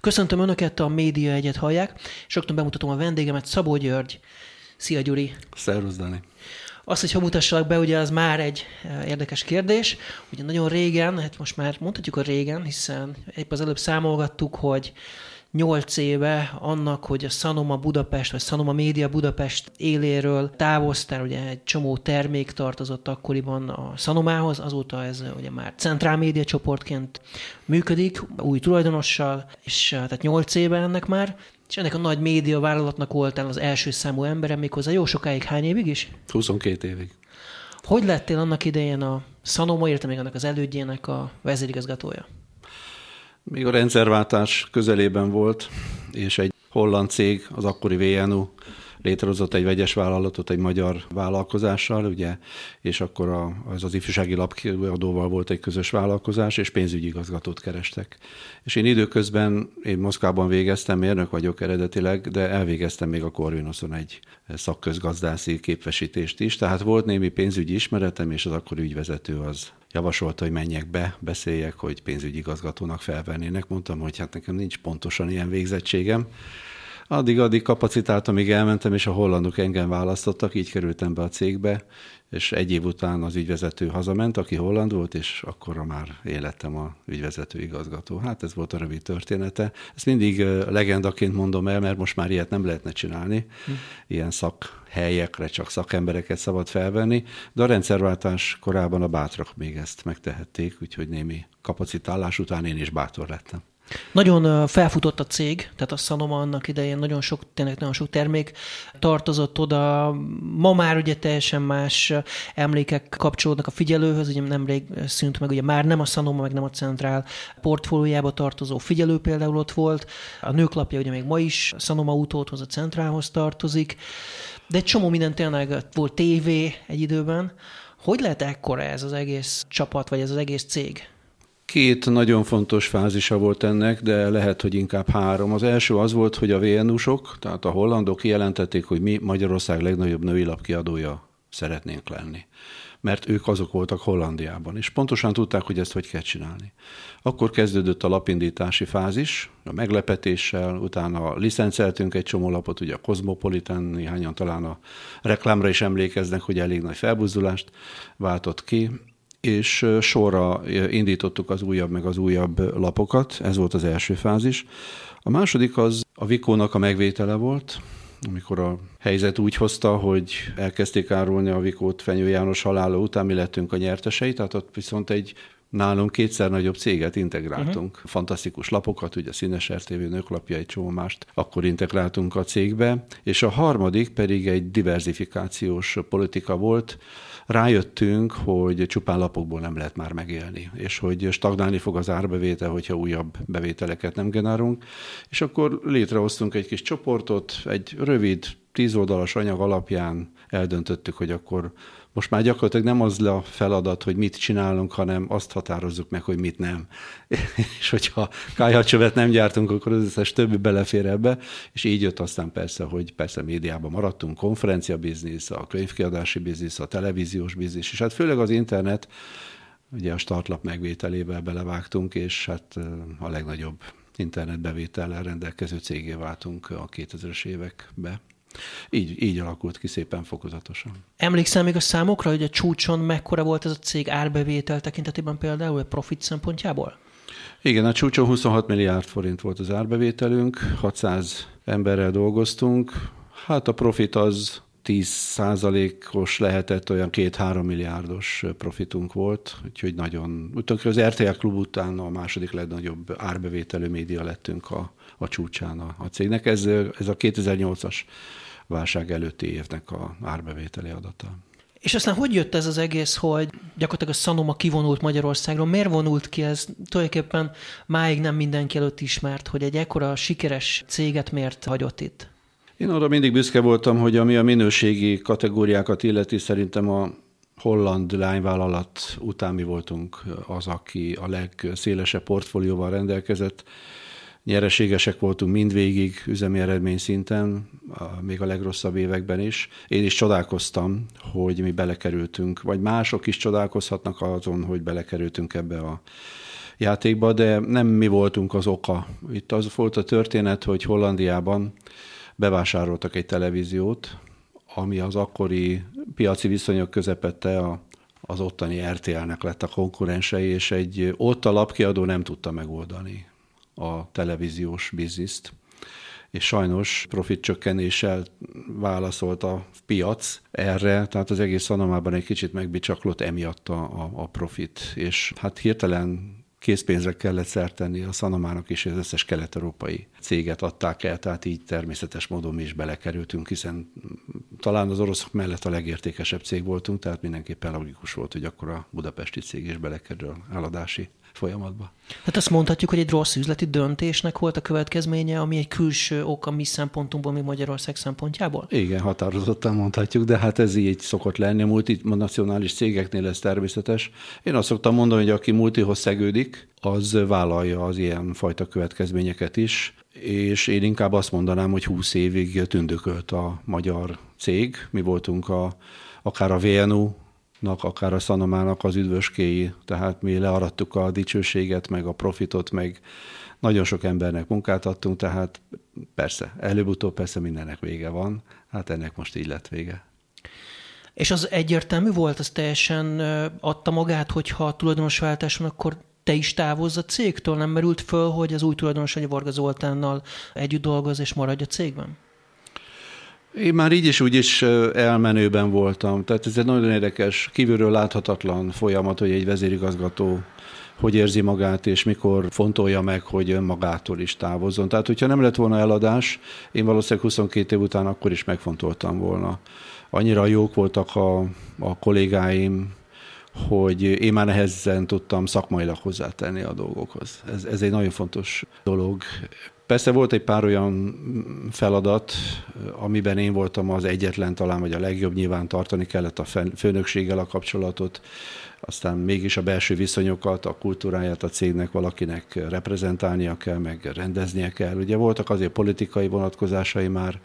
Köszöntöm Önöket, a Média Egyet hallják, és rögtön bemutatom a vendégemet, Szabó György. Szia, Gyuri! Szervusz, Dani! Azt, hogy ha mutassalak be, ugye az már egy érdekes kérdés. Ugye nagyon régen, hát most már mondhatjuk a régen, hiszen épp az előbb számolgattuk, hogy nyolc éve annak, hogy a Sanoma Budapest, vagy Sanoma Média Budapest éléről távoztál, ugye egy csomó termék tartozott akkoriban a Sanomához, azóta ez ugye már Centrál Média csoportként működik, új tulajdonossal, és tehát nyolc éve ennek már, és ennek a nagy média vállalatnak voltál az első számú emberem, méghozzá jó sokáig, hány évig is? 22 évig. Hogy lettél annak idején a Sanoma, érte még annak az elődjének a vezérigazgatója? Még a rendszerváltás közelében volt, és egy holland cég, az akkori VNU létrehozott egy vegyes vállalatot egy magyar vállalkozással, ugye, és akkor a, az az ifjúsági lapkiadóval volt egy közös vállalkozás, és pénzügyi igazgatót kerestek. És én időközben, én Moszkvában végeztem, mérnök vagyok eredetileg, de elvégeztem még a Corvinuson egy szakközgazdászi képesítést is, tehát volt némi pénzügyi ismeretem, és az akkori ügyvezető az javasolta, hogy menjek be, beszéljek, hogy pénzügyi igazgatónak felvennének. Mondtam, hogy hát nekem nincs pontosan ilyen végzettségem. Addig-addig kapacitált, amíg elmentem, és a hollandok engem választottak, így kerültem be a cégbe, és egy év után az ügyvezető hazament, aki holland volt, és akkor már élettem a ügyvezető igazgató. Hát ez volt a rövid története. Ezt mindig legendaként mondom el, mert most már ilyet nem lehetne csinálni. Hm. Ilyen szakhelyekre csak szakembereket szabad felvenni, de a rendszerváltás korában a bátrak még ezt megtehették, úgyhogy némi kapacitálás után én is bátor lettem. Nagyon felfutott a cég, tehát a Sanoma annak idején nagyon sok, tényleg nagyon sok termék tartozott oda. Ma már ugye teljesen más emlékek kapcsolódnak a figyelőhöz, ugye nemrég szűnt meg, ugye már nem a Sanoma, meg nem a Centrál portfóliójába tartozó figyelő például ott volt. A nőklapja ugye még ma is a Sanoma utóthoz, a Centrálhoz tartozik, de egy csomó minden tényleg volt tévé egy időben. Hogy lehet ekkora ez az egész csapat, vagy ez az egész cég? Két nagyon fontos fázisa volt ennek, de lehet, hogy inkább három. Az első az volt, hogy a VNU-sok, tehát a hollandok kijelentették, hogy mi Magyarország legnagyobb női lapkiadója szeretnénk lenni. Mert ők azok voltak Hollandiában, és pontosan tudták, hogy ezt hogy kell csinálni. Akkor kezdődött a lapindítási fázis, a meglepetéssel, utána licenceltünk egy csomó lapot, ugye a Cosmopolitan, néhányan talán a reklámra is emlékeznek, hogy elég nagy felbuzdulást váltott ki, és sorra indítottuk az újabb meg az újabb lapokat, ez volt az első fázis. A második az a Vikónak a megvétele volt, amikor a helyzet úgy hozta, hogy elkezdték árulni a Vikót Fenyő János halála után, mi lettünk a nyertesei, tehát ott viszont egy nálunk kétszer nagyobb céget integráltunk. Uh-huh. Fantasztikus lapokat, ugye Színes RTV nőklapja, egy csomó mást, akkor integráltunk a cégbe. És a harmadik pedig egy diversifikációs politika volt, rájöttünk, hogy csupán lapokból nem lehet már megélni, és hogy stagnálni fog az árbevétel, hogyha újabb bevételeket nem generálunk. És akkor létrehoztunk egy kis csoportot, egy rövid, tíz oldalas anyag alapján eldöntöttük, hogy akkor most már gyakorlatilag nem az a feladat, hogy mit csinálunk, hanem azt határozzuk meg, hogy mit nem. és hogyha kájhacsövet nem gyártunk, akkor az összes többi belefér ebbe, és így jött aztán persze, hogy persze médiában maradtunk, konferencia biznisz, a könyvkiadási biznisz, a televíziós biznisz, és hát főleg az internet, ugye a startlap megvételével belevágtunk, és hát a legnagyobb internetbevétellel rendelkező cégé váltunk a 2000-es évekbe. Így, így alakult ki szépen fokozatosan. Emlékszel még a számokra, hogy a csúcson mekkora volt ez a cég árbevétel tekintetében például, a profit szempontjából? Igen, a csúcson 26 milliárd forint volt az árbevételünk, 600 emberrel dolgoztunk. Hát a profit az 10 százalékos lehetett, olyan két-három milliárdos profitunk volt, úgyhogy nagyon, utána az RTL klub után a második legnagyobb árbevételő média lettünk a, a csúcsán a, a cégnek. Ez, ez a 2008-as válság előtti évnek a árbevételi adata. És aztán hogy jött ez az egész, hogy gyakorlatilag a Sanoma kivonult Magyarországról? Miért vonult ki ez? Tulajdonképpen máig nem mindenki előtt ismert, hogy egy ekkora sikeres céget miért hagyott itt? Én arra mindig büszke voltam, hogy ami a minőségi kategóriákat illeti, szerintem a holland lányvállalat után mi voltunk az, aki a legszélesebb portfólióval rendelkezett nyereségesek voltunk mindvégig üzemi eredmény szinten, még a legrosszabb években is. Én is csodálkoztam, hogy mi belekerültünk, vagy mások is csodálkozhatnak azon, hogy belekerültünk ebbe a játékba, de nem mi voltunk az oka. Itt az volt a történet, hogy Hollandiában bevásároltak egy televíziót, ami az akkori piaci viszonyok közepette a, az ottani RTL-nek lett a konkurensei, és egy ott a lapkiadó nem tudta megoldani a televíziós bizniszt. És sajnos profit csökkenéssel válaszolt a piac erre, tehát az egész szanamában egy kicsit megbicsaklott emiatt a, a, a profit, és hát hirtelen készpénzre kellett szert tenni a Szanamának, és az összes kelet-európai céget adták el, tehát így természetes módon mi is belekerültünk, hiszen talán az oroszok mellett a legértékesebb cég voltunk, tehát mindenképpen logikus volt, hogy akkor a budapesti cég is belekerül eladási folyamatba. Hát azt mondhatjuk, hogy egy rossz üzleti döntésnek volt a következménye, ami egy külső ok a mi szempontunkból, mi Magyarország szempontjából? Igen, határozottan mondhatjuk, de hát ez így szokott lenni. A multinacionális cégeknél ez természetes. Én azt szoktam mondani, hogy aki multihoz szegődik, az vállalja az ilyen fajta következményeket is, és én inkább azt mondanám, hogy 20 évig tündökölt a magyar cég. Mi voltunk a, akár a VNU akár a Szanomának az üdvöskéi, tehát mi learadtuk a dicsőséget, meg a profitot, meg nagyon sok embernek munkát adtunk, tehát persze, előbb-utóbb persze mindennek vége van, hát ennek most így lett vége. És az egyértelmű volt, az teljesen adta magát, hogyha a tulajdonosváltás van, akkor te is távozz a cégtől? Nem merült föl, hogy az új tulajdonos, hogy Varga Zoltánnal együtt dolgoz és maradj a cégben? Én már így is úgy is elmenőben voltam. Tehát ez egy nagyon érdekes, kívülről láthatatlan folyamat, hogy egy vezérigazgató hogy érzi magát, és mikor fontolja meg, hogy önmagától is távozzon. Tehát, hogyha nem lett volna eladás, én valószínűleg 22 év után akkor is megfontoltam volna. Annyira jók voltak a, a kollégáim, hogy én már nehezen tudtam szakmailag hozzátenni a dolgokhoz. Ez, ez egy nagyon fontos dolog. Persze volt egy pár olyan feladat, amiben én voltam az egyetlen talán, vagy a legjobb nyilván tartani kellett a főnökséggel a kapcsolatot, aztán mégis a belső viszonyokat, a kultúráját a cégnek valakinek reprezentálnia kell, meg rendeznie kell. Ugye voltak azért politikai vonatkozásai már,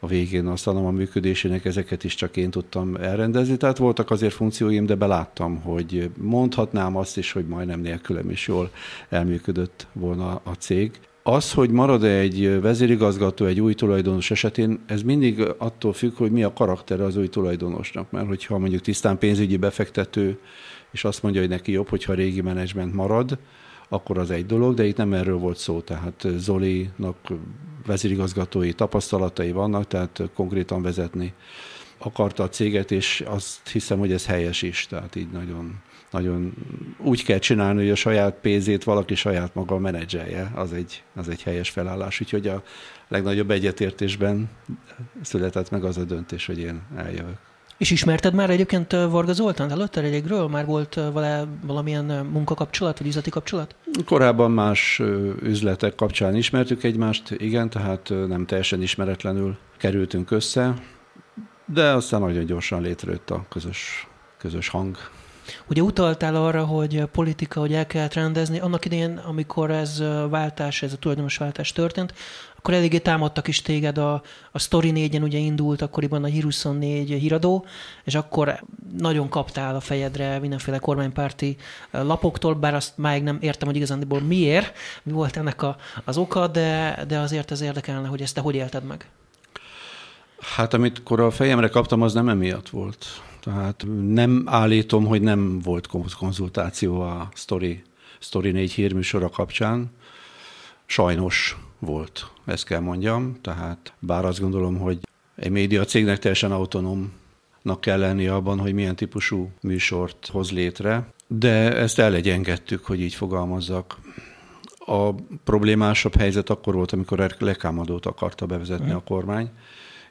a végén a a működésének ezeket is csak én tudtam elrendezni, tehát voltak azért funkcióim, de beláttam, hogy mondhatnám azt is, hogy majdnem nélkülem is jól elműködött volna a cég. Az, hogy marad-e egy vezérigazgató egy új tulajdonos esetén, ez mindig attól függ, hogy mi a karaktere az új tulajdonosnak. Mert hogyha mondjuk tisztán pénzügyi befektető, és azt mondja, hogy neki jobb, hogyha a régi menedzsment marad, akkor az egy dolog, de itt nem erről volt szó. Tehát Zolinak vezérigazgatói tapasztalatai vannak, tehát konkrétan vezetni akarta a céget, és azt hiszem, hogy ez helyes is, tehát így nagyon nagyon úgy kell csinálni, hogy a saját pénzét valaki saját maga menedzselje, az egy, az egy helyes felállás. Úgyhogy a legnagyobb egyetértésben született meg az a döntés, hogy én eljövök. És ismerted már egyébként Varga Zoltán előtte régről? Már volt vele valamilyen munkakapcsolat, vagy üzleti kapcsolat? Korábban más üzletek kapcsán ismertük egymást, igen, tehát nem teljesen ismeretlenül kerültünk össze, de aztán nagyon gyorsan létrejött a közös, közös hang. Ugye utaltál arra, hogy politika, hogy el kellett rendezni. Annak idején, amikor ez váltás, ez a tulajdonos váltás történt, akkor eléggé támadtak is téged a, a Story 4-en, ugye indult akkoriban a Hír 24 híradó, és akkor nagyon kaptál a fejedre mindenféle kormánypárti lapoktól, bár azt máig nem értem, hogy igazándiból miért, mi volt ennek a, az oka, de, de azért ez érdekelne, hogy ezt te hogy élted meg. Hát amit akkor a fejemre kaptam, az nem emiatt volt. Tehát nem állítom, hogy nem volt konzultáció a Story, Story 4 hírműsora kapcsán. Sajnos volt, ezt kell mondjam. Tehát bár azt gondolom, hogy egy média cégnek teljesen autonómnak kell lenni abban, hogy milyen típusú műsort hoz létre, de ezt elegyengedtük, hogy így fogalmazzak. A problémásabb helyzet akkor volt, amikor lekámadót akarta bevezetni a kormány,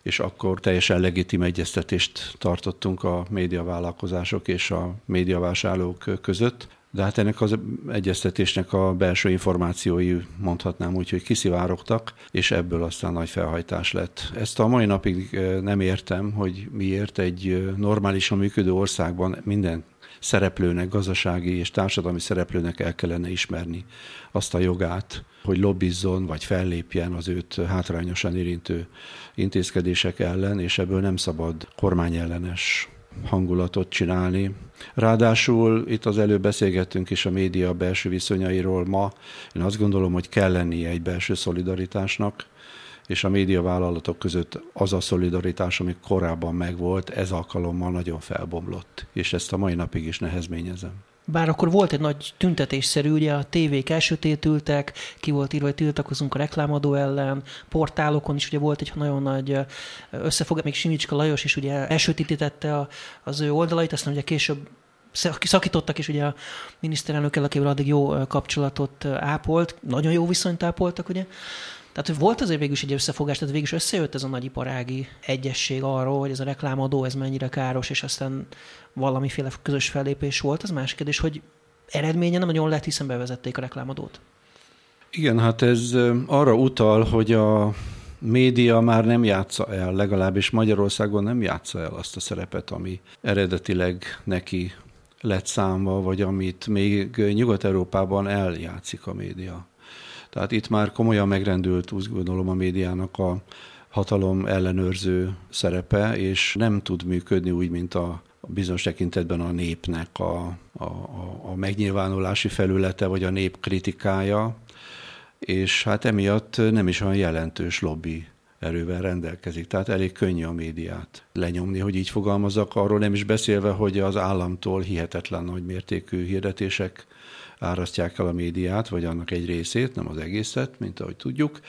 és akkor teljesen legitim egyeztetést tartottunk a médiavállalkozások és a médiavásárlók között. De hát ennek az egyeztetésnek a belső információi mondhatnám úgy, hogy kiszivárogtak, és ebből aztán nagy felhajtás lett. Ezt a mai napig eh, nem értem, hogy miért egy eh, normálisan működő országban minden szereplőnek, gazdasági és társadalmi szereplőnek el kellene ismerni azt a jogát, hogy lobbizzon vagy fellépjen az őt hátrányosan érintő intézkedések ellen, és ebből nem szabad kormányellenes hangulatot csinálni. Ráadásul itt az előbb beszélgettünk is a média belső viszonyairól ma. Én azt gondolom, hogy kell lennie egy belső szolidaritásnak, és a médiavállalatok között az a szolidaritás, ami korábban megvolt, ez alkalommal nagyon felbomlott, és ezt a mai napig is nehezményezem. Bár akkor volt egy nagy tüntetésszerű, ugye a tévék elsötétültek, ki volt írva, hogy tiltakozunk a reklámadó ellen, portálokon is ugye volt egy nagyon nagy összefogás, még Simicska Lajos is ugye elsötétítette az ő oldalait, aztán ugye később szakítottak, és ugye a miniszterelnökkel, akivel addig jó kapcsolatot ápolt, nagyon jó viszonyt ápoltak, ugye. Tehát volt azért végül is egy összefogás, tehát végül is összejött ez a nagyiparági egyesség arról, hogy ez a reklámadó, ez mennyire káros, és aztán valamiféle közös fellépés volt. Az más kérdés, hogy eredménye nem nagyon lett, hiszen bevezették a reklámadót. Igen, hát ez arra utal, hogy a média már nem játsza el, legalábbis Magyarországon nem játsza el azt a szerepet, ami eredetileg neki lett számva, vagy amit még Nyugat-Európában eljátszik a média. Tehát itt már komolyan megrendült, úgy gondolom, a médiának a hatalom ellenőrző szerepe, és nem tud működni úgy, mint a bizonyos tekintetben a népnek a, a, a megnyilvánulási felülete, vagy a nép kritikája, és hát emiatt nem is olyan jelentős lobby erővel rendelkezik. Tehát elég könnyű a médiát lenyomni, hogy így fogalmazok, arról nem is beszélve, hogy az államtól hihetetlen nagy mértékű hirdetések árasztják el a médiát, vagy annak egy részét, nem az egészet, mint ahogy tudjuk.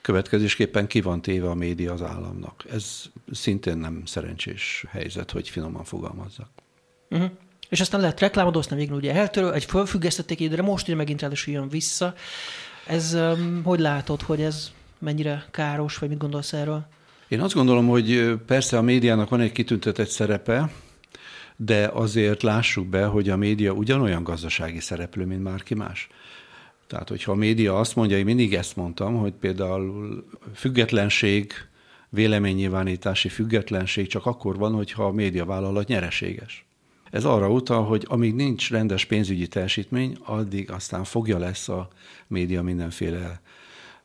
Következésképpen ki van téve a média az államnak. Ez szintén nem szerencsés helyzet, hogy finoman fogalmazzak. Uh-huh. És aztán lehet reklámadó, aztán végül ugye eltörő, egy fölfüggesztették ide, de most ugye megint ráadásul jön vissza. Ez um, hogy látod, hogy ez mennyire káros, vagy mit gondolsz erről? Én azt gondolom, hogy persze a médiának van egy kitüntetett szerepe, de azért lássuk be, hogy a média ugyanolyan gazdasági szereplő, mint bárki más. Tehát, hogyha a média azt mondja, én mindig ezt mondtam, hogy például függetlenség, véleménynyilvánítási függetlenség csak akkor van, hogyha a médiavállalat nyereséges. Ez arra utal, hogy amíg nincs rendes pénzügyi teljesítmény, addig aztán fogja lesz a média mindenféle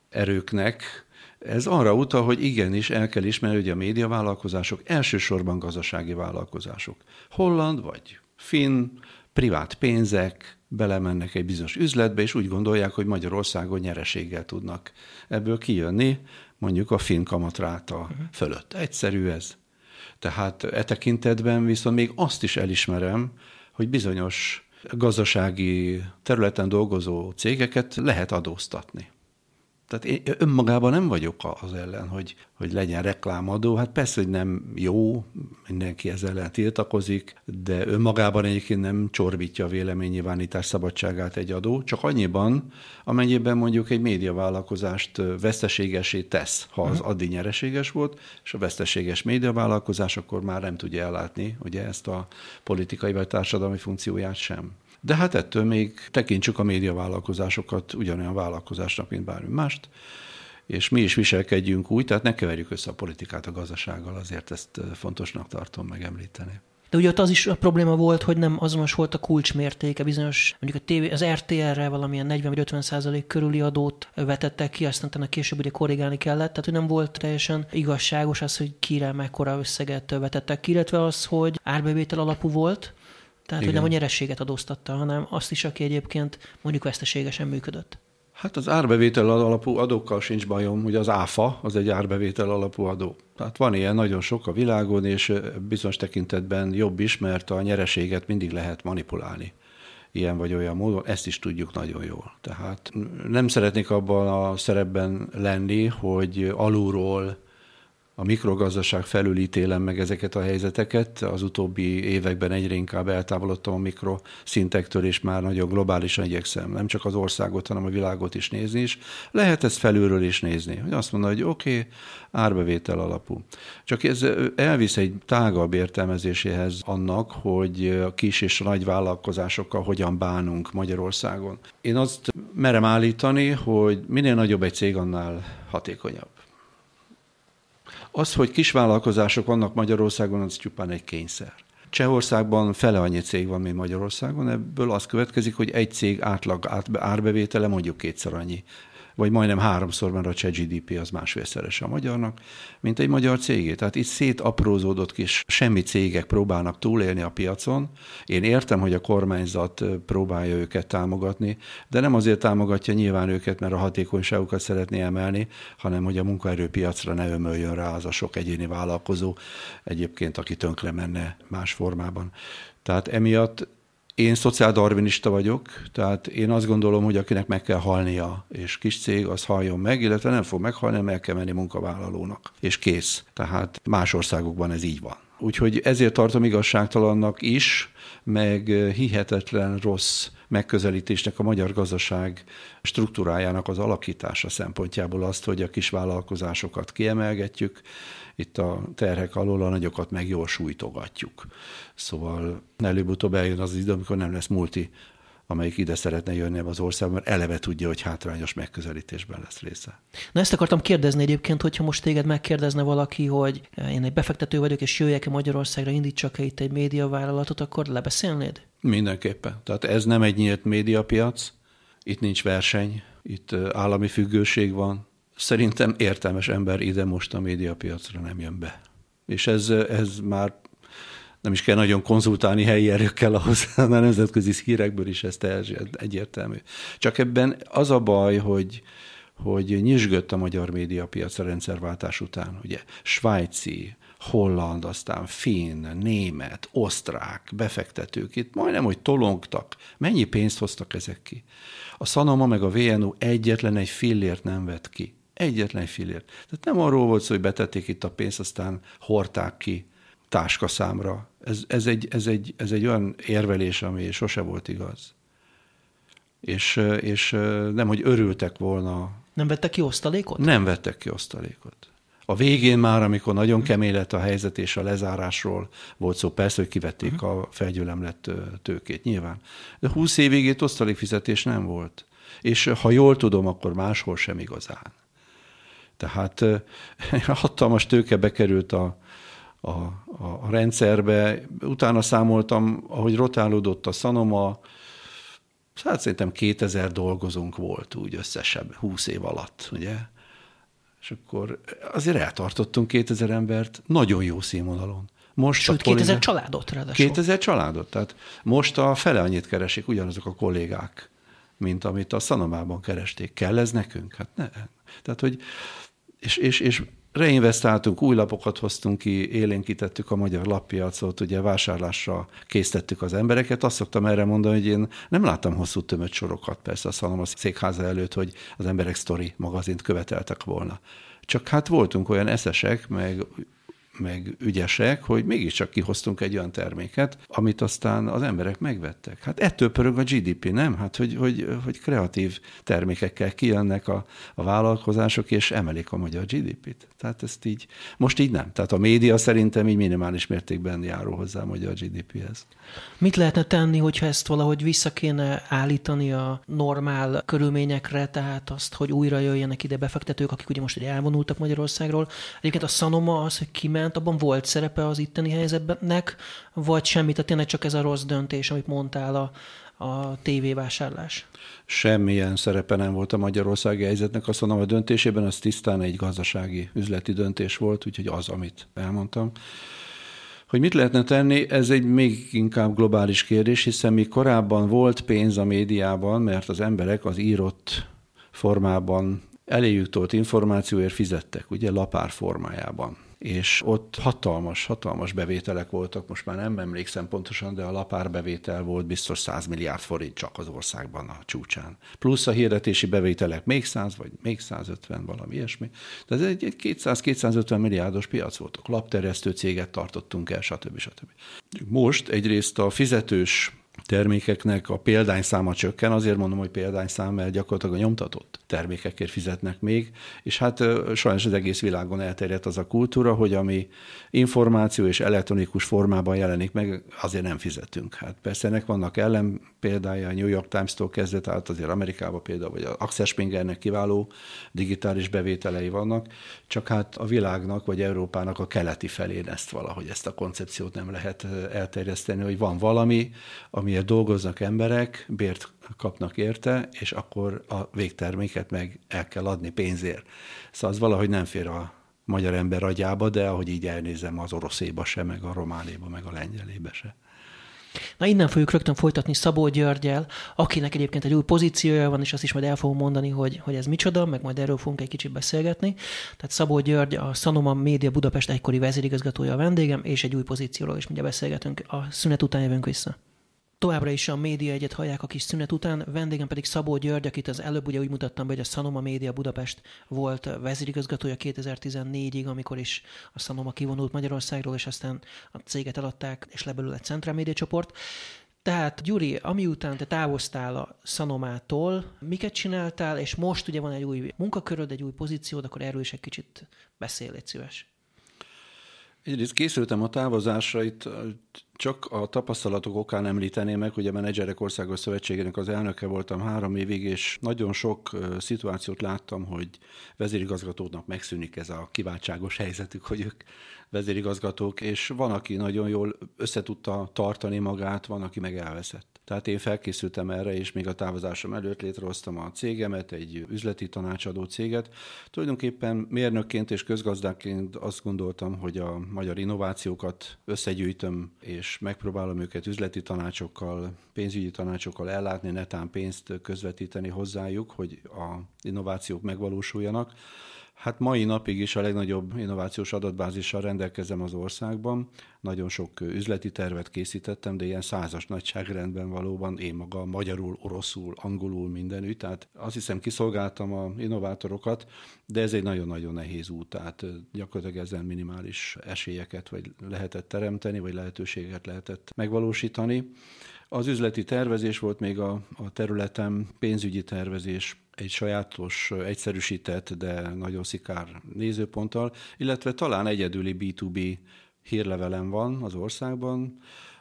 erőknek, ez arra utal, hogy igenis el kell ismerni, hogy a médiavállalkozások elsősorban gazdasági vállalkozások. Holland vagy finn, privát pénzek belemennek egy bizonyos üzletbe, és úgy gondolják, hogy Magyarországon nyereséggel tudnak ebből kijönni, mondjuk a finn kamatráta uh-huh. fölött. Egyszerű ez. Tehát e tekintetben viszont még azt is elismerem, hogy bizonyos gazdasági területen dolgozó cégeket lehet adóztatni. Tehát én önmagában nem vagyok az ellen, hogy, hogy legyen reklámadó. Hát persze, hogy nem jó, mindenki ezzel ellen tiltakozik, de önmagában egyébként nem csorbítja a véleménynyilvánítás szabadságát egy adó, csak annyiban, amennyiben mondjuk egy médiavállalkozást veszteségesé tesz, ha az mhm. addig nyereséges volt, és a veszteséges médiavállalkozás akkor már nem tudja ellátni ugye ezt a politikai vagy társadalmi funkcióját sem. De hát ettől még tekintsük a médiavállalkozásokat ugyanolyan vállalkozásnak, mint bármi mást, és mi is viselkedjünk úgy, tehát ne keverjük össze a politikát a gazdasággal, azért ezt fontosnak tartom megemlíteni. De ugye ott az is a probléma volt, hogy nem azonos volt a kulcsmértéke, bizonyos, mondjuk a TV, az RTR-re valamilyen 40 vagy 50 százalék körüli adót vetettek ki, aztán a később ugye korrigálni kellett, tehát hogy nem volt teljesen igazságos az, hogy kire mekkora összeget vetettek ki, illetve az, hogy árbevétel alapú volt, tehát, Igen. hogy nem a nyerességet adóztatta, hanem azt is, aki egyébként mondjuk veszteségesen működött. Hát az árbevétel alapú adókkal sincs bajom, ugye az áfa az egy árbevétel alapú adó. Tehát van ilyen nagyon sok a világon, és bizonyos tekintetben jobb is, mert a nyereséget mindig lehet manipulálni ilyen vagy olyan módon, ezt is tudjuk nagyon jól. Tehát nem szeretnék abban a szerepben lenni, hogy alulról a mikrogazdaság felül ítélem meg ezeket a helyzeteket. Az utóbbi években egyre inkább eltávolodtam a mikroszintektől, és már nagyon globálisan igyekszem nem csak az országot, hanem a világot is nézni is. Lehet ezt felülről is nézni, hogy azt mondja, hogy oké, okay, árbevétel alapú. Csak ez elvisz egy tágabb értelmezéséhez annak, hogy a kis és a nagy vállalkozásokkal hogyan bánunk Magyarországon. Én azt merem állítani, hogy minél nagyobb egy cég, annál hatékonyabb. Az, hogy kisvállalkozások vannak Magyarországon, az csupán egy kényszer. Csehországban fele annyi cég van, mint Magyarországon, ebből az következik, hogy egy cég átlag árbevétele mondjuk kétszer annyi vagy majdnem háromszor, mert a cseh GDP az másfélszerese a magyarnak, mint egy magyar cégé. Tehát itt szétaprózódott kis semmi cégek próbálnak túlélni a piacon. Én értem, hogy a kormányzat próbálja őket támogatni, de nem azért támogatja nyilván őket, mert a hatékonyságukat szeretné emelni, hanem hogy a munkaerőpiacra ne ömöljön rá az a sok egyéni vállalkozó, egyébként, aki tönkre menne más formában. Tehát emiatt én szociáldarvinista vagyok, tehát én azt gondolom, hogy akinek meg kell halnia, és kis cég, az haljon meg, illetve nem fog meghalni, hanem el kell menni munkavállalónak. És kész. Tehát más országokban ez így van. Úgyhogy ezért tartom igazságtalannak is, meg hihetetlen rossz megközelítésnek a magyar gazdaság struktúrájának az alakítása szempontjából azt, hogy a kis vállalkozásokat kiemelgetjük, itt a terhek alól a nagyokat meg jól sújtogatjuk. Szóval előbb-utóbb eljön az idő, amikor nem lesz multi, amelyik ide szeretne jönni az országba, mert eleve tudja, hogy hátrányos megközelítésben lesz része. Na ezt akartam kérdezni egyébként, hogyha most téged megkérdezne valaki, hogy én egy befektető vagyok, és jöjjek-e Magyarországra, indítsak-e itt egy médiavállalatot, akkor lebeszélnéd? Mindenképpen. Tehát ez nem egy nyílt médiapiac, itt nincs verseny, itt állami függőség van, Szerintem értelmes ember ide most a médiapiacra nem jön be. És ez, ez már nem is kell nagyon konzultálni helyi erőkkel ahhoz, a nemzetközi hírekből is ez egyértelmű. Csak ebben az a baj, hogy, hogy nyisgött a magyar médiapiac a rendszerváltás után. Ugye svájci, holland, aztán finn, német, osztrák befektetők itt majdnem, hogy tolongtak. Mennyi pénzt hoztak ezek ki? A Sanoma meg a VNU egyetlen egy fillért nem vett ki. Egyetlen fillért. Tehát nem arról volt szó, hogy betették itt a pénzt, aztán hordták ki táskaszámra. Ez, ez, egy, ez, egy, ez egy olyan érvelés, ami sose volt igaz. És, és nem, hogy örültek volna. Nem vettek ki osztalékot? Nem vettek ki osztalékot. A végén már, amikor nagyon kemény lett a helyzet és a lezárásról volt szó, persze, hogy kivették a felgyülemlett tőkét, nyilván. De 20 évig itt osztalékfizetés nem volt. És ha jól tudom, akkor máshol sem igazán. Tehát hatalmas tőke bekerült a, a, a rendszerbe. Utána számoltam, ahogy rotálódott a Sanoma, hát szerintem 2000 dolgozónk volt úgy összesen 20 év alatt, ugye? És akkor azért eltartottunk 2000 embert nagyon jó színvonalon. Most Sőt, a 2000 családot ráadásul. 2000 családot, tehát most a fele annyit keresik ugyanazok a kollégák, mint amit a Szanomában keresték. Kell ez nekünk? Hát ne. Tehát, hogy és, és, és reinvestáltunk, új lapokat hoztunk ki, élénkítettük a magyar lappiacot, ugye vásárlásra készítettük az embereket. Azt szoktam erre mondani, hogy én nem láttam hosszú tömött sorokat persze a Szalom a székháza előtt, hogy az emberek sztori magazint követeltek volna. Csak hát voltunk olyan eszesek, meg meg ügyesek, hogy mégiscsak kihoztunk egy olyan terméket, amit aztán az emberek megvettek. Hát ettől pörög a GDP, nem? Hát, hogy, hogy, hogy kreatív termékekkel kijönnek a, a vállalkozások, és emelik a magyar GDP-t. Tehát ezt így, most így nem. Tehát a média szerintem így minimális mértékben járul hozzá a magyar GDP-hez. Mit lehetne tenni, hogyha ezt valahogy vissza kéne állítani a normál körülményekre, tehát azt, hogy újra jöjjenek ide befektetők, akik ugye most ugye elvonultak Magyarországról. Egyébként a Sanoma az, hogy kiment, abban volt szerepe az itteni helyzetnek, vagy semmit, tehát tényleg csak ez a rossz döntés, amit mondtál a, a tévévásárlás? Semmilyen szerepe nem volt a magyarországi helyzetnek. Azt mondom, a döntésében az tisztán egy gazdasági, üzleti döntés volt, úgyhogy az, amit elmondtam. Hogy mit lehetne tenni, ez egy még inkább globális kérdés, hiszen mi korábban volt pénz a médiában, mert az emberek az írott formában eléjük tolt információért fizettek, ugye lapár formájában és ott hatalmas, hatalmas bevételek voltak, most már nem emlékszem pontosan, de a lapár bevétel volt biztos 100 milliárd forint csak az országban a csúcsán. Plusz a hirdetési bevételek még 100, vagy még 150, valami ilyesmi. De ez egy, egy 200-250 milliárdos piac voltak. Lapterjesztő céget tartottunk el, stb. stb. Most egyrészt a fizetős termékeknek a példányszáma csökken, azért mondom, hogy példányszám, mert gyakorlatilag a nyomtatott termékekért fizetnek még, és hát sajnos az egész világon elterjedt az a kultúra, hogy ami információ és elektronikus formában jelenik meg, azért nem fizetünk. Hát persze ennek vannak ellen példája, a New York Times-tól kezdve, tehát azért Amerikában például, vagy az Axel Springernek kiváló digitális bevételei vannak, csak hát a világnak, vagy Európának a keleti felén ezt valahogy, ezt a koncepciót nem lehet elterjeszteni, hogy van valami, ami amiért dolgoznak emberek, bért kapnak érte, és akkor a végterméket meg el kell adni pénzért. Szóval az valahogy nem fér a magyar ember agyába, de ahogy így elnézem, az oroszéba se, meg a románéba, meg a lengyelébe se. Na innen fogjuk rögtön folytatni Szabó Györgyel, akinek egyébként egy új pozíciója van, és azt is majd el fogom mondani, hogy, hogy ez micsoda, meg majd erről fogunk egy kicsit beszélgetni. Tehát Szabó György, a Sanoma Média Budapest egykori vezérigazgatója a vendégem, és egy új pozícióról is mindjárt beszélgetünk. A szünet után jövünk vissza. Továbbra is a média egyet hallják a kis szünet után, vendégem pedig Szabó György, akit az előbb ugye úgy mutattam be, hogy a Sanoma Média Budapest volt vezérigazgatója 2014-ig, amikor is a Sanoma kivonult Magyarországról, és aztán a céget eladták, és lebelül egy Central Média csoport. Tehát, Gyuri, ami után te távoztál a Sanomától, miket csináltál, és most ugye van egy új munkaköröd, egy új pozíciód, akkor erről is egy kicsit beszél, egy szíves. Egyrészt készültem a távozásra, itt csak a tapasztalatok okán említeném meg, hogy a Menedzserek Országos Szövetségének az elnöke voltam három évig, és nagyon sok szituációt láttam, hogy vezérigazgatóknak megszűnik ez a kiváltságos helyzetük, hogy ők vezérigazgatók, és van, aki nagyon jól összetudta tartani magát, van, aki meg elveszett. Tehát én felkészültem erre, és még a távozásom előtt létrehoztam a cégemet, egy üzleti tanácsadó céget. Tulajdonképpen mérnökként és közgazdáként azt gondoltam, hogy a magyar innovációkat összegyűjtöm, és megpróbálom őket üzleti tanácsokkal, pénzügyi tanácsokkal ellátni, netán pénzt közvetíteni hozzájuk, hogy a innovációk megvalósuljanak. Hát mai napig is a legnagyobb innovációs adatbázissal rendelkezem az országban. Nagyon sok üzleti tervet készítettem, de ilyen százas nagyságrendben valóban én maga magyarul, oroszul, angolul mindenütt. Tehát azt hiszem kiszolgáltam a innovátorokat, de ez egy nagyon-nagyon nehéz út. Tehát gyakorlatilag ezen minimális esélyeket vagy lehetett teremteni, vagy lehetőséget lehetett megvalósítani. Az üzleti tervezés volt még a, a területem, pénzügyi tervezés, egy sajátos, egyszerűsített, de nagyon szikár nézőponttal, illetve talán egyedüli B2B hírlevelem van az országban,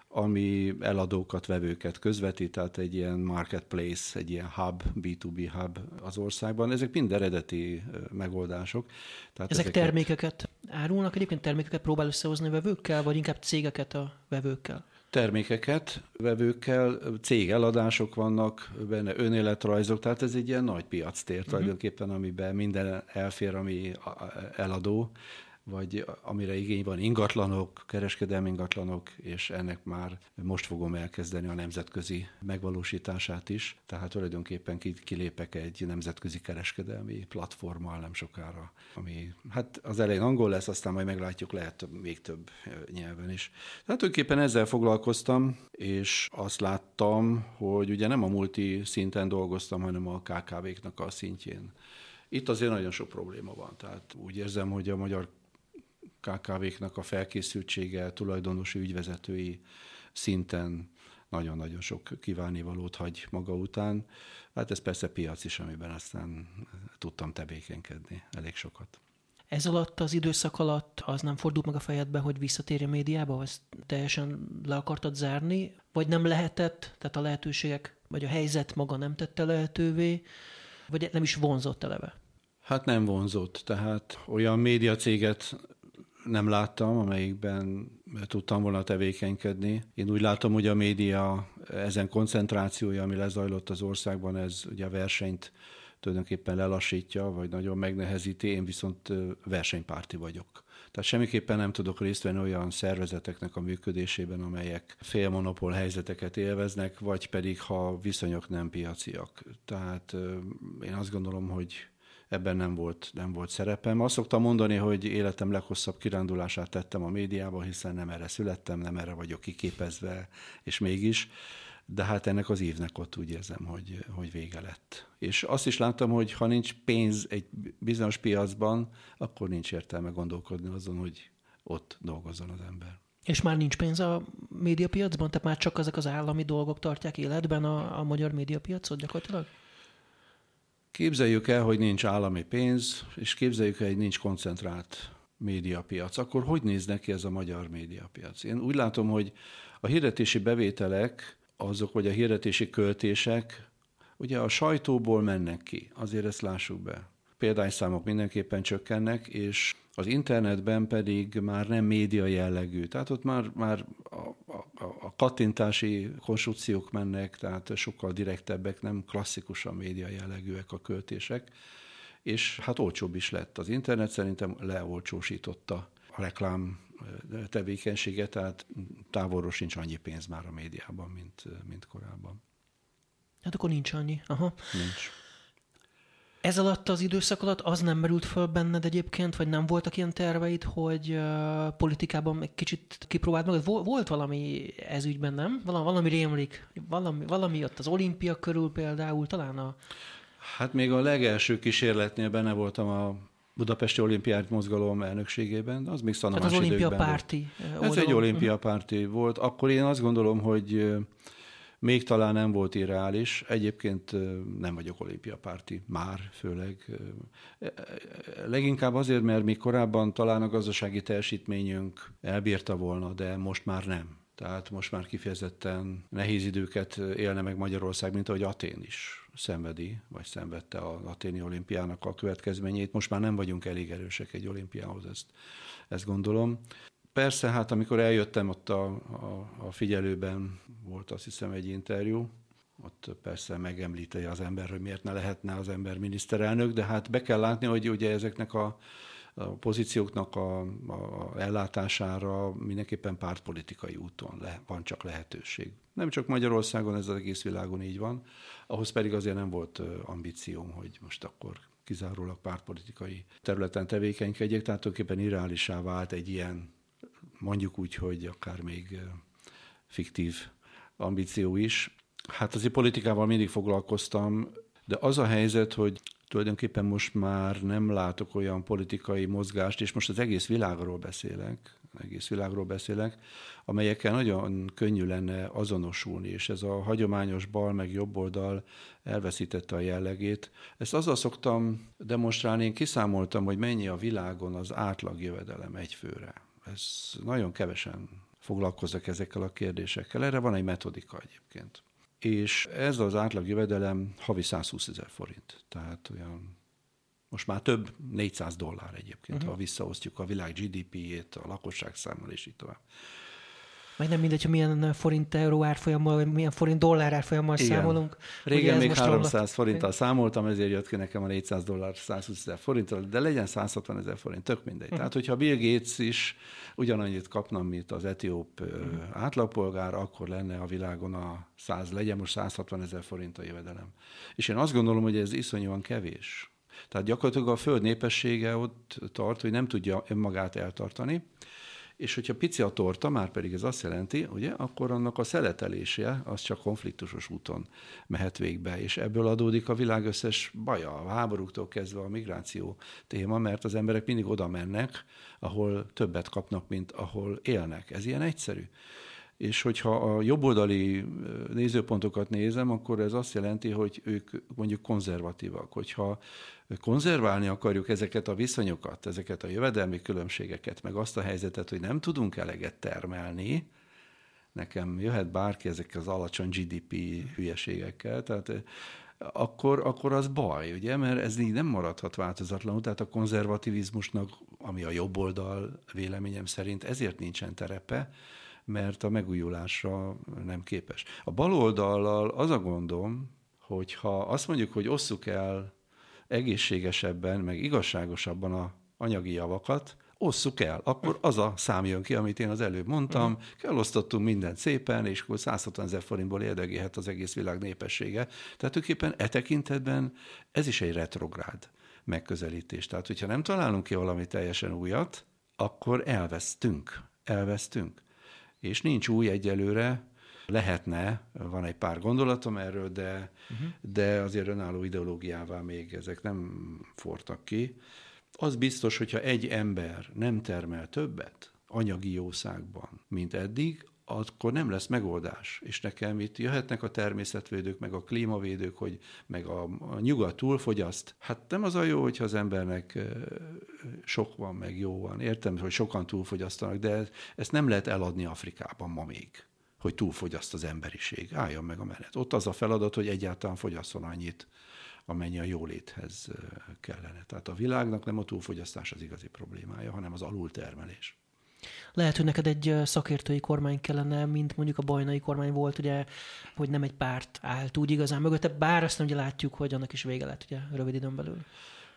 ami eladókat, vevőket közvetít, tehát egy ilyen marketplace, egy ilyen hub, B2B hub az országban. Ezek mind eredeti megoldások. Tehát Ezek ezeket... termékeket árulnak? Egyébként termékeket próbál összehozni a vevőkkel, vagy inkább cégeket a vevőkkel? Termékeket vevőkkel, cégeladások vannak benne, önéletrajzok, tehát ez egy ilyen nagy piactér uh-huh. tulajdonképpen, amiben minden elfér, ami eladó, vagy amire igény van, ingatlanok, kereskedelmi ingatlanok, és ennek már most fogom elkezdeni a nemzetközi megvalósítását is. Tehát tulajdonképpen kilépek egy nemzetközi kereskedelmi platformmal nem sokára, ami hát az elején angol lesz, aztán majd meglátjuk, lehet még több nyelven is. Tehát tulajdonképpen ezzel foglalkoztam, és azt láttam, hogy ugye nem a multi szinten dolgoztam, hanem a KKV-knak a szintjén. Itt azért nagyon sok probléma van. Tehát úgy érzem, hogy a magyar KKV-knak a felkészültsége, tulajdonosi ügyvezetői szinten nagyon-nagyon sok kívánivalót hagy maga után. Hát ez persze piac is, amiben aztán tudtam tevékenykedni elég sokat. Ez alatt, az időszak alatt az nem fordult meg a fejedbe, hogy visszatérj a médiába, vagy teljesen le akartad zárni, vagy nem lehetett, tehát a lehetőségek, vagy a helyzet maga nem tette lehetővé, vagy nem is vonzott eleve? Hát nem vonzott, tehát olyan médiacéget nem láttam, amelyikben tudtam volna tevékenykedni. Én úgy látom, hogy a média ezen koncentrációja, ami lezajlott az országban, ez ugye a versenyt tulajdonképpen lelassítja, vagy nagyon megnehezíti, én viszont versenypárti vagyok. Tehát semmiképpen nem tudok részt venni olyan szervezeteknek a működésében, amelyek félmonopól helyzeteket élveznek, vagy pedig ha viszonyok nem piaciak. Tehát én azt gondolom, hogy ebben nem volt, nem volt szerepem. Azt szoktam mondani, hogy életem leghosszabb kirándulását tettem a médiába, hiszen nem erre születtem, nem erre vagyok kiképezve, és mégis. De hát ennek az évnek ott úgy érzem, hogy, hogy vége lett. És azt is láttam, hogy ha nincs pénz egy bizonyos piacban, akkor nincs értelme gondolkodni azon, hogy ott dolgozzon az ember. És már nincs pénz a médiapiacban? Tehát már csak ezek az állami dolgok tartják életben a, a magyar médiapiacot gyakorlatilag? Képzeljük el, hogy nincs állami pénz, és képzeljük el, hogy nincs koncentrált médiapiac. Akkor hogy néz neki ez a magyar médiapiac? Én úgy látom, hogy a hirdetési bevételek, azok, vagy a hirdetési költések, ugye a sajtóból mennek ki, azért ezt lássuk be. Példányszámok mindenképpen csökkennek, és az internetben pedig már nem média jellegű. Tehát ott már, már a, a, a kattintási konstrukciók mennek, tehát sokkal direktebbek, nem klasszikusan média jellegűek a költések, és hát olcsóbb is lett. Az internet szerintem leolcsósította a reklám tevékenységet, tehát távolról sincs annyi pénz már a médiában, mint, mint korábban. Hát akkor nincs annyi. Aha. Nincs. Ez alatt az időszak alatt az nem merült föl benned egyébként, vagy nem voltak ilyen terveid, hogy uh, politikában egy kicsit kipróbáld magad? Volt valami ez ügyben, nem? Valami, valami rémlik, valami, valami ott az olimpia körül például, talán a... Hát még a legelső kísérletnél benne voltam a Budapesti Olimpiát mozgalom elnökségében, az még szanamás Tehát az olimpia párti Ez egy olimpia párti volt. Akkor én azt gondolom, hogy még talán nem volt irreális. Egyébként nem vagyok olimpiapárti, már főleg. Leginkább azért, mert mi korábban talán a gazdasági teljesítményünk elbírta volna, de most már nem. Tehát most már kifejezetten nehéz időket élne meg Magyarország, mint ahogy Atén is szenvedi, vagy szenvedte az aténi olimpiának a következményét. Most már nem vagyunk elég erősek egy olimpiához, ezt, ezt gondolom. Persze, hát amikor eljöttem, ott a, a, a figyelőben volt azt hiszem egy interjú, ott persze megemlíti az ember, hogy miért ne lehetne az ember miniszterelnök, de hát be kell látni, hogy ugye ezeknek a, a pozícióknak a, a ellátására mindenképpen pártpolitikai úton le, van csak lehetőség. Nem csak Magyarországon, ez az egész világon így van, ahhoz pedig azért nem volt ambícióm, hogy most akkor kizárólag pártpolitikai területen tevékenykedjek, tehát tulajdonképpen irreálisá vált egy ilyen mondjuk úgy, hogy akár még fiktív ambíció is. Hát azért politikával mindig foglalkoztam, de az a helyzet, hogy tulajdonképpen most már nem látok olyan politikai mozgást, és most az egész világról beszélek, egész világról beszélek, amelyekkel nagyon könnyű lenne azonosulni, és ez a hagyományos bal meg jobb oldal elveszítette a jellegét. Ezt azzal szoktam demonstrálni, én kiszámoltam, hogy mennyi a világon az átlag jövedelem egyfőre ez nagyon kevesen foglalkoznak ezekkel a kérdésekkel. Erre van egy metodika egyébként. És ez az átlag jövedelem havi 120 ezer forint. Tehát olyan most már több 400 dollár egyébként, uh-huh. ha visszaosztjuk a világ GDP-jét, a lakosság számmal és így tovább. Meg nem mindegy, hogy milyen forint euró árfolyammal, milyen forint dollár árfolyammal Igen. számolunk. Régen még 300 romlott. forinttal számoltam, ezért jött ki nekem a 400 dollár 120 ezer forinttal, de legyen 160 ezer forint, tök mindegy. Uh-huh. Tehát, hogyha Bill Gates is ugyanannyit kapna, mint az etióp uh-huh. átlagpolgár, akkor lenne a világon a 100, legyen most 160 ezer forint a jövedelem. És én azt gondolom, hogy ez iszonyúan kevés. Tehát gyakorlatilag a föld népessége ott tart, hogy nem tudja önmagát eltartani, és hogyha pici a torta, már pedig ez azt jelenti, ugye, akkor annak a szeletelése az csak konfliktusos úton mehet végbe, és ebből adódik a világ összes baja, a háborúktól kezdve a migráció téma, mert az emberek mindig oda mennek, ahol többet kapnak, mint ahol élnek. Ez ilyen egyszerű. És hogyha a jobboldali nézőpontokat nézem, akkor ez azt jelenti, hogy ők mondjuk konzervatívak. Hogyha konzerválni akarjuk ezeket a viszonyokat, ezeket a jövedelmi különbségeket, meg azt a helyzetet, hogy nem tudunk eleget termelni, nekem jöhet bárki ezekkel az alacsony GDP hülyeségekkel, tehát akkor, akkor az baj, ugye, mert ez így nem maradhat változatlanul, tehát a konzervativizmusnak, ami a jobb oldal véleményem szerint ezért nincsen terepe, mert a megújulásra nem képes. A baloldallal az a gondom, hogy ha azt mondjuk, hogy osszuk el egészségesebben, meg igazságosabban a anyagi javakat, osszuk el, akkor az a szám jön ki, amit én az előbb mondtam, uh-huh. Mhm. elosztottunk mindent szépen, és akkor 160 ezer forintból érdegélhet az egész világ népessége. Tehát tulajdonképpen e tekintetben ez is egy retrográd megközelítés. Tehát, hogyha nem találunk ki valami teljesen újat, akkor elvesztünk. Elvesztünk és nincs új egyelőre, lehetne, van egy pár gondolatom erről, de, uh-huh. de azért önálló ideológiává még ezek nem fortak ki. Az biztos, hogyha egy ember nem termel többet anyagi jószágban, mint eddig, akkor nem lesz megoldás. És nekem itt jöhetnek a természetvédők, meg a klímavédők, hogy meg a, a nyugat túlfogyaszt. Hát nem az a jó, hogyha az embernek sok van, meg jó van. Értem, hogy sokan túlfogyasztanak, de ezt nem lehet eladni Afrikában ma még hogy túlfogyaszt az emberiség. Álljon meg a menet. Ott az a feladat, hogy egyáltalán fogyasszon annyit, amennyi a jóléthez kellene. Tehát a világnak nem a túlfogyasztás az igazi problémája, hanem az alultermelés. Lehet, hogy neked egy szakértői kormány kellene, mint mondjuk a bajnai kormány volt, ugye, hogy nem egy párt állt úgy igazán mögötte, bár azt ugye látjuk, hogy annak is vége lett ugye rövid időn belül.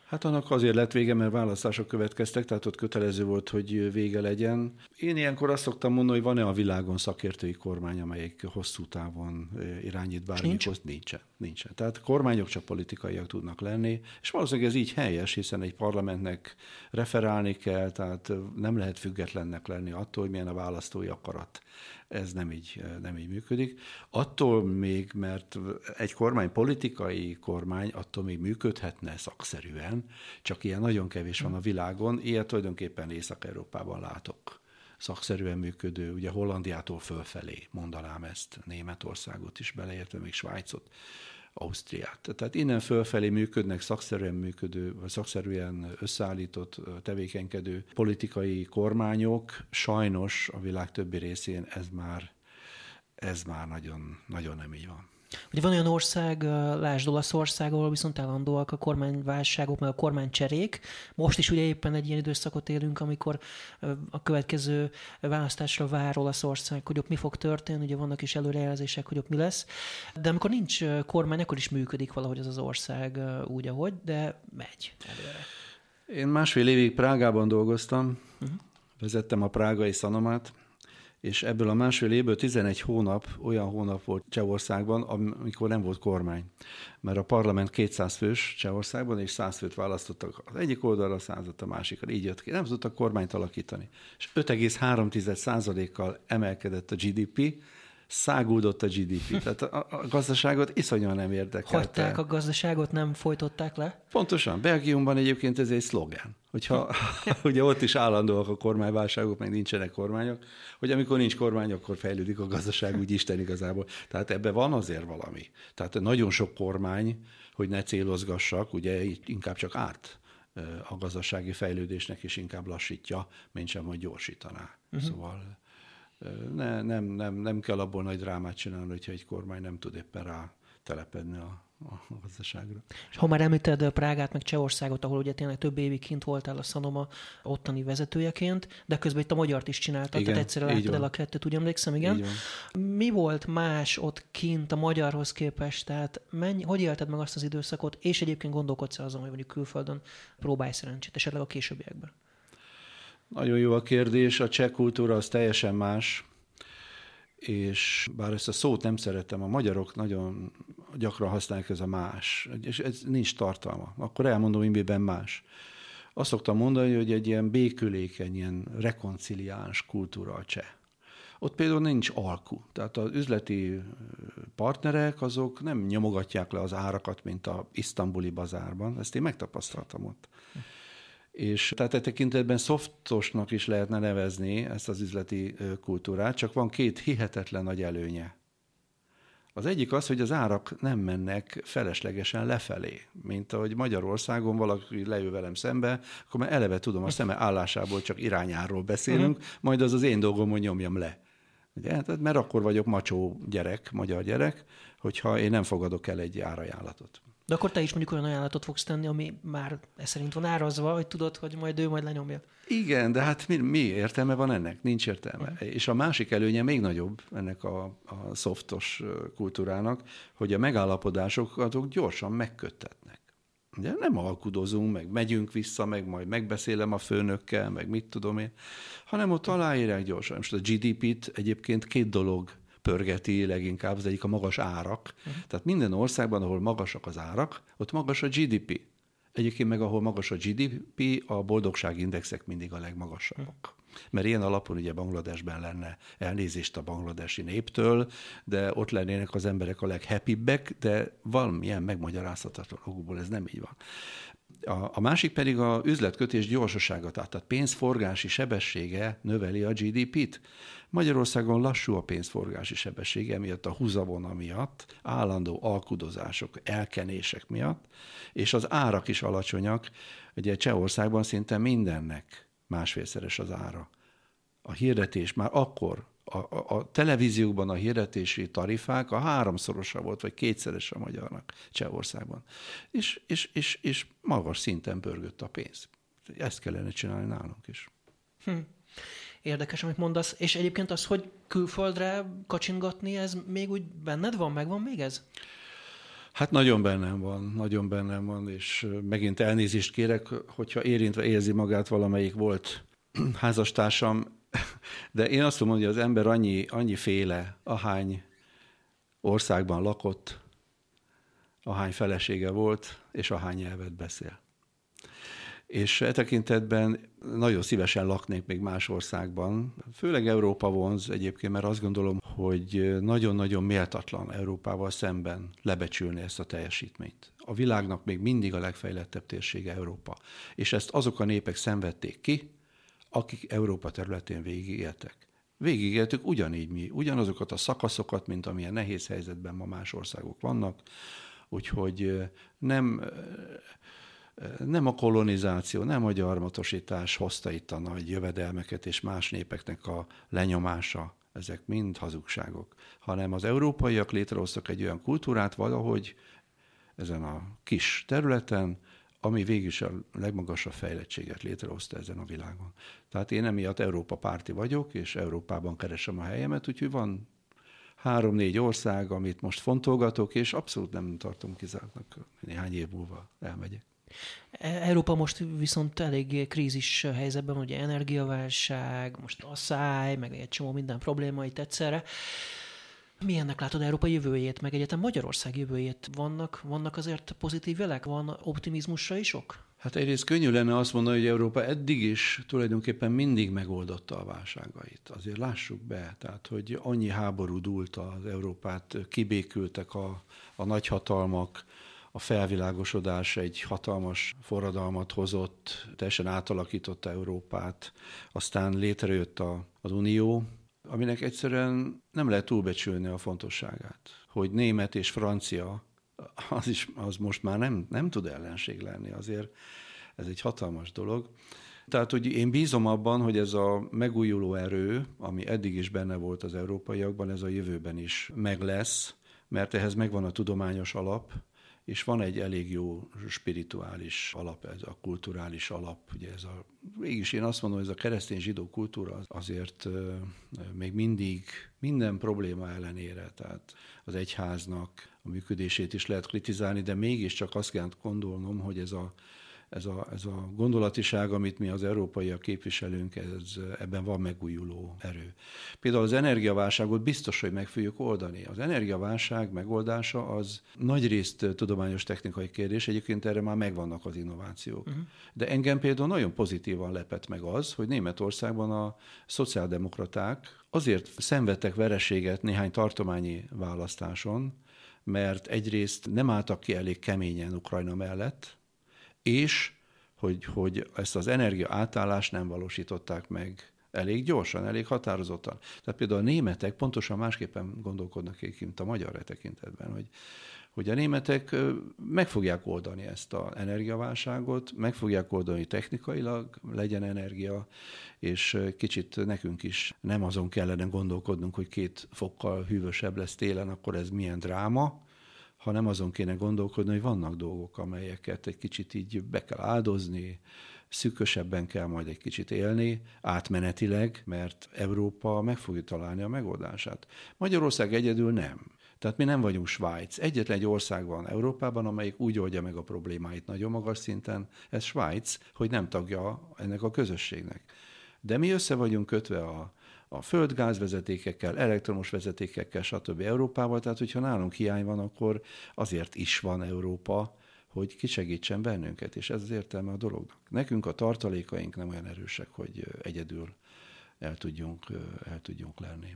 Hát annak azért lett vége, mert választások következtek, tehát ott kötelező volt, hogy vége legyen. Én ilyenkor azt szoktam mondani, hogy van-e a világon szakértői kormány, amelyik hosszú távon irányít? Nincs. Nincsen. Nincsen. Tehát kormányok csak politikaiak tudnak lenni, és valószínűleg ez így helyes, hiszen egy parlamentnek referálni kell, tehát nem lehet függetlennek lenni attól, hogy milyen a választói akarat ez nem így, nem így működik. Attól még, mert egy kormány politikai kormány, attól még működhetne szakszerűen, csak ilyen nagyon kevés van a világon, ilyet tulajdonképpen Észak-Európában látok. Szakszerűen működő, ugye Hollandiától fölfelé mondanám ezt, Németországot is beleértve, még Svájcot, Ausztriát. Tehát innen fölfelé működnek szakszerűen működő, vagy szakszerűen összeállított, tevékenykedő politikai kormányok. Sajnos a világ többi részén ez már, ez már nagyon, nagyon nem így van. Ugye van olyan ország, lásd Olaszország, ahol viszont állandóak a kormányválságok, meg a kormánycserék. Most is ugye éppen egy ilyen időszakot élünk, amikor a következő választásra vár Olaszország, hogy ott mi fog történni, ugye vannak is előrejelzések, hogy ott mi lesz. De amikor nincs kormány, akkor is működik valahogy az az ország úgy, ahogy, de megy előre. Én másfél évig Prágában dolgoztam, uh-huh. vezettem a prágai szanomát, és ebből a másfél évből 11 hónap olyan hónap volt Csehországban, amikor nem volt kormány. Mert a parlament 200 fős Csehországban, és 100 főt választottak az egyik oldalra, 100 a másikra. Így jött ki. Nem tudtak kormányt alakítani. És 5,3 százalékkal emelkedett a GDP, száguldott a GDP. Tehát a, a gazdaságot iszonyúan nem érdekelte. Hagyták a gazdaságot, nem folytották le? Pontosan. Belgiumban egyébként ez egy szlogen. Hogyha ugye ott is állandóak a kormányválságok, meg nincsenek kormányok, hogy amikor nincs kormány, akkor fejlődik a gazdaság úgy Isten igazából. Tehát ebben van azért valami. Tehát nagyon sok kormány, hogy ne célozgassak, ugye inkább csak árt a gazdasági fejlődésnek, és inkább lassítja, mint sem, hogy gyorsítaná. Uh-huh. Szóval ne, nem, nem, nem kell abból nagy drámát csinálni, hogyha egy kormány nem tud éppen rá telepedni a, a gazdaságra. És ha már említed Prágát, meg Csehországot, ahol ugye tényleg több évig kint voltál a Szanoma ottani vezetőjeként, de közben itt a magyart is csináltad, igen, tehát egyszerre láttad el a kettőt, úgy emlékszem, igen. Mi volt más ott kint a magyarhoz képest, tehát mennyi, hogy élted meg azt az időszakot, és egyébként gondolkodsz azon, hogy mondjuk külföldön próbálj szerencsét, esetleg a későbbiekben? Nagyon jó a kérdés, a cseh kultúra az teljesen más, és bár ezt a szót nem szeretem, a magyarok nagyon gyakran használják ez a más, és ez nincs tartalma. Akkor elmondom, hogy miben más. Azt szoktam mondani, hogy egy ilyen békülékeny, ilyen rekonciliáns kultúra a cseh. Ott például nincs alku. Tehát az üzleti partnerek azok nem nyomogatják le az árakat, mint a isztambuli bazárban. Ezt én megtapasztaltam ott. És tehát e tekintetben szoftosnak is lehetne nevezni ezt az üzleti kultúrát, csak van két hihetetlen nagy előnye. Az egyik az, hogy az árak nem mennek feleslegesen lefelé, mint ahogy Magyarországon valaki leül velem szembe, akkor már eleve tudom, a szeme állásából csak irányáról beszélünk, uh-huh. majd az az én dolgom, hogy nyomjam le. Ugye? Tehát, mert akkor vagyok macsó gyerek, magyar gyerek, hogyha én nem fogadok el egy árajánlatot. De akkor te is mondjuk olyan ajánlatot fogsz tenni, ami már ez szerint van árazva, hogy tudod, hogy majd ő majd lenyomja. Igen, de hát mi, mi értelme van ennek? Nincs értelme. Uh-huh. És a másik előnye még nagyobb ennek a, a szoftos kultúrának, hogy a megállapodásokat gyorsan megköttetnek. Ugye nem alkudozunk, meg megyünk vissza, meg majd megbeszélem a főnökkel, meg mit tudom én, hanem ott aláírják gyorsan. Most a GDP-t egyébként két dolog pörgeti leginkább, az egyik a magas árak. Uh-huh. Tehát minden országban, ahol magasak az árak, ott magas a GDP. Egyébként meg, ahol magas a GDP, a boldogságindexek mindig a legmagasabbak. Uh-huh. Mert ilyen alapon ugye Bangladesben lenne elnézést a bangladesi néptől, de ott lennének az emberek a leghappibbek, de valamilyen megmagyarázhatatlan okból ez nem így van. A, a másik pedig a üzletkötés gyorsasága, tehát pénzforgási sebessége növeli a GDP-t. Magyarországon lassú a pénzforgási sebessége, miatt a húzavona miatt, állandó alkudozások, elkenések miatt, és az árak is alacsonyak. Ugye Csehországban szinte mindennek másfélszeres az ára. A hirdetés már akkor a, a, a televíziókban a hirdetési tarifák a háromszorosa volt, vagy kétszeres a magyarnak Csehországban. És, és, és, és magas szinten pörgött a pénz. Ezt kellene csinálni nálunk is. Hm. Érdekes, amit mondasz. És egyébként az, hogy külföldre kacsingatni, ez még úgy benned van? Megvan még ez? Hát nagyon bennem van, nagyon bennem van, és megint elnézést kérek, hogyha érintve érzi magát valamelyik volt házastársam, de én azt mondom, hogy az ember annyi, annyi féle, ahány országban lakott, ahány felesége volt, és ahány nyelvet beszél. És e tekintetben nagyon szívesen laknék még más országban. Főleg Európa vonz egyébként, mert azt gondolom, hogy nagyon-nagyon méltatlan Európával szemben lebecsülni ezt a teljesítményt. A világnak még mindig a legfejlettebb térsége Európa. És ezt azok a népek szenvedték ki, akik Európa területén végigéltek. Végigéltük ugyanígy mi, ugyanazokat a szakaszokat, mint amilyen nehéz helyzetben ma más országok vannak, úgyhogy nem, nem a kolonizáció, nem a gyarmatosítás hozta itt a nagy jövedelmeket és más népeknek a lenyomása, ezek mind hazugságok, hanem az európaiak létrehoztak egy olyan kultúrát valahogy ezen a kis területen, ami végül is a legmagasabb fejlettséget létrehozta ezen a világon. Tehát én emiatt Európa párti vagyok, és Európában keresem a helyemet, úgyhogy van három-négy ország, amit most fontolgatok, és abszolút nem tartom kizártnak, néhány év múlva elmegyek. Európa most viszont elég krízis helyzetben, ugye energiaválság, most asszály, meg egy csomó minden probléma itt egyszerre. Milyennek látod Európa jövőjét, meg egyetem Magyarország jövőjét? Vannak, vannak azért pozitív jelek? Van optimizmusra is ok? Hát egyrészt könnyű lenne azt mondani, hogy Európa eddig is tulajdonképpen mindig megoldotta a válságait. Azért lássuk be, tehát hogy annyi háború dúlt az Európát, kibékültek a, a nagyhatalmak, a felvilágosodás egy hatalmas forradalmat hozott, teljesen átalakította Európát, aztán létrejött a, az Unió, aminek egyszerűen nem lehet túlbecsülni a fontosságát. Hogy német és francia, az, is, az most már nem, nem tud ellenség lenni, azért ez egy hatalmas dolog. Tehát, hogy én bízom abban, hogy ez a megújuló erő, ami eddig is benne volt az európaiakban, ez a jövőben is meg lesz, mert ehhez megvan a tudományos alap, és van egy elég jó spirituális alap, ez a kulturális alap, ugye ez a, mégis én azt mondom, hogy ez a keresztény zsidó kultúra azért még mindig minden probléma ellenére, tehát az egyháznak a működését is lehet kritizálni, de mégiscsak azt kell gondolnom, hogy ez a ez a, ez a gondolatiság, amit mi az európaiak képviselünk, ez, ebben van megújuló erő. Például az energiaválságot biztos, hogy meg fogjuk oldani. Az energiaválság megoldása az nagyrészt tudományos technikai kérdés, egyébként erre már megvannak az innovációk. Uh-huh. De engem például nagyon pozitívan lepett meg az, hogy Németországban a szociáldemokraták azért szenvedtek vereséget néhány tartományi választáson, mert egyrészt nem álltak ki elég keményen Ukrajna mellett, és hogy, hogy ezt az energia átállást nem valósították meg elég gyorsan, elég határozottan. Tehát például a németek pontosan másképpen gondolkodnak, mint a magyar e tekintetben, hogy, hogy a németek meg fogják oldani ezt az energiaválságot, meg fogják oldani technikailag, legyen energia, és kicsit nekünk is nem azon kellene gondolkodnunk, hogy két fokkal hűvösebb lesz télen, akkor ez milyen dráma, hanem azon kéne gondolkodni, hogy vannak dolgok, amelyeket egy kicsit így be kell áldozni, szűkösebben kell majd egy kicsit élni, átmenetileg, mert Európa meg fogja találni a megoldását. Magyarország egyedül nem. Tehát mi nem vagyunk Svájc. Egyetlen egy ország van Európában, amelyik úgy oldja meg a problémáit nagyon magas szinten, ez Svájc, hogy nem tagja ennek a közösségnek. De mi össze vagyunk kötve a a földgázvezetékekkel, elektromos vezetékekkel, stb. Európával, tehát hogyha nálunk hiány van, akkor azért is van Európa, hogy kisegítsen bennünket, és ez az értelme a dolognak. Nekünk a tartalékaink nem olyan erősek, hogy egyedül el tudjunk, el tudjunk lenni.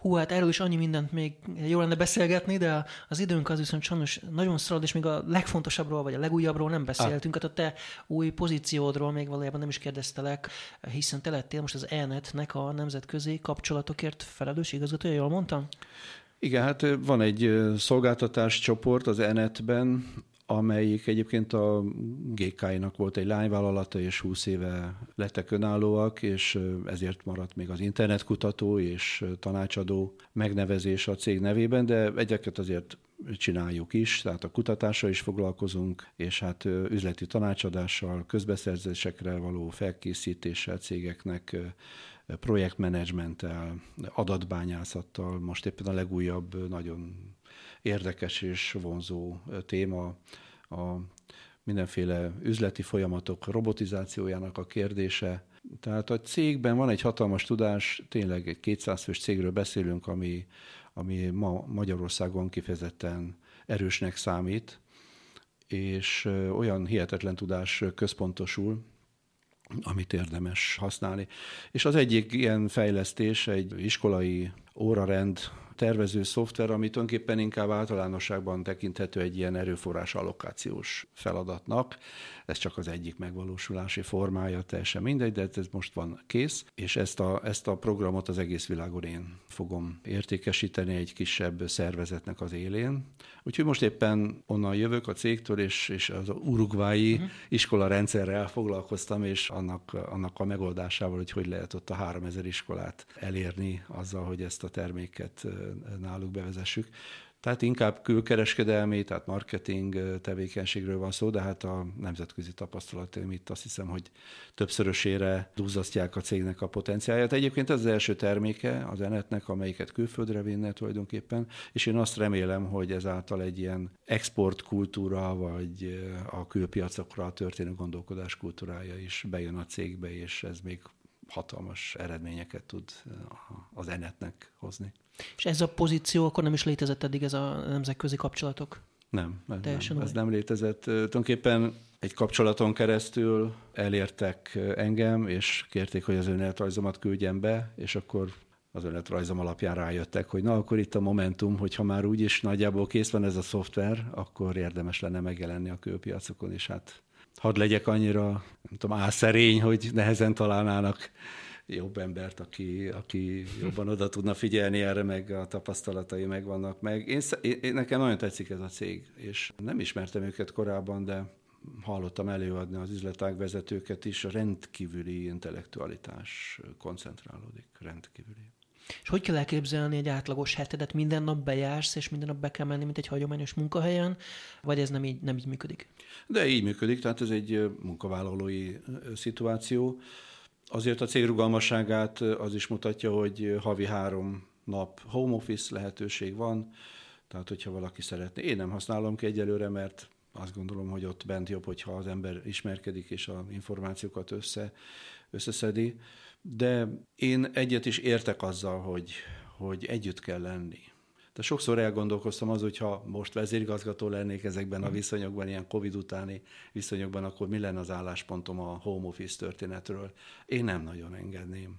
Hú, hát erről is annyi mindent még jó lenne beszélgetni, de az időnk az viszont sajnos nagyon szalad, és még a legfontosabbról, vagy a legújabbról nem beszéltünk. Hát a te új pozíciódról még valójában nem is kérdeztelek, hiszen te lettél most az ENET-nek a nemzetközi kapcsolatokért felelős igazgatója, jól mondtam? Igen, hát van egy szolgáltatás csoport az ENET-ben, amelyik egyébként a GK-nak volt egy lányvállalata, és 20 éve lettek önállóak, és ezért maradt még az internetkutató és tanácsadó megnevezés a cég nevében, de egyeket azért csináljuk is, tehát a kutatással is foglalkozunk, és hát üzleti tanácsadással, közbeszerzésekre való felkészítéssel cégeknek, projektmenedzsmenttel, adatbányászattal. Most éppen a legújabb, nagyon érdekes és vonzó téma a mindenféle üzleti folyamatok robotizációjának a kérdése. Tehát a cégben van egy hatalmas tudás, tényleg egy 200 fős cégről beszélünk, ami, ami ma Magyarországon kifejezetten erősnek számít, és olyan hihetetlen tudás központosul, amit érdemes használni. És az egyik ilyen fejlesztés egy iskolai órarend tervező szoftver, ami tulajdonképpen inkább általánosságban tekinthető egy ilyen erőforrás allokációs feladatnak. Ez csak az egyik megvalósulási formája, teljesen mindegy, de ez most van kész, és ezt a, ezt a programot az egész világon én fogom értékesíteni egy kisebb szervezetnek az élén. Úgyhogy most éppen onnan jövök a cégtől, és, és az urugvái uh-huh. iskola rendszerrel foglalkoztam, és annak, annak a megoldásával, hogy hogy lehet ott a 3000 iskolát elérni azzal, hogy ezt a terméket náluk bevezessük. Tehát inkább külkereskedelmi, tehát marketing tevékenységről van szó, de hát a nemzetközi tapasztalatom itt azt hiszem, hogy többszörösére duzzasztják a cégnek a potenciáját. Egyébként ez az első terméke az enetnek, amelyiket külföldre vinne tulajdonképpen, és én azt remélem, hogy ezáltal egy ilyen exportkultúra, vagy a külpiacokra történő gondolkodás kultúrája is bejön a cégbe, és ez még hatalmas eredményeket tud az enetnek hozni. És ez a pozíció akkor nem is létezett eddig ez a nemzetközi kapcsolatok? Nem, ez, Teljesen nem, ez nem létezett. Tulajdonképpen egy kapcsolaton keresztül elértek engem, és kérték, hogy az önéletrajzomat küldjem be, és akkor az önéletrajzom alapján rájöttek, hogy na, akkor itt a momentum, hogyha már úgyis nagyjából kész van ez a szoftver, akkor érdemes lenne megjelenni a külpiacokon, és hát hadd legyek annyira, nem tudom, álszerény, hogy nehezen találnának jobb embert, aki, aki jobban oda tudna figyelni erre, meg a tapasztalatai megvannak meg. Én, én, nekem nagyon tetszik ez a cég, és nem ismertem őket korábban, de hallottam előadni az üzletág vezetőket is, a rendkívüli intellektualitás koncentrálódik, rendkívüli. És hogy kell elképzelni egy átlagos hetedet? Minden nap bejársz, és minden nap be kell menni, mint egy hagyományos munkahelyen, vagy ez nem így, nem így működik? De így működik, tehát ez egy munkavállalói szituáció. Azért a cég rugalmasságát az is mutatja, hogy havi három nap home office lehetőség van, tehát hogyha valaki szeretné. Én nem használom ki egyelőre, mert azt gondolom, hogy ott bent jobb, hogyha az ember ismerkedik és az információkat össze, összeszedi. De én egyet is értek azzal, hogy, hogy együtt kell lenni. De sokszor elgondolkoztam az, hogyha most vezérigazgató lennék ezekben a hmm. viszonyokban, ilyen Covid utáni viszonyokban, akkor mi lenne az álláspontom a home office történetről. Én nem nagyon engedném.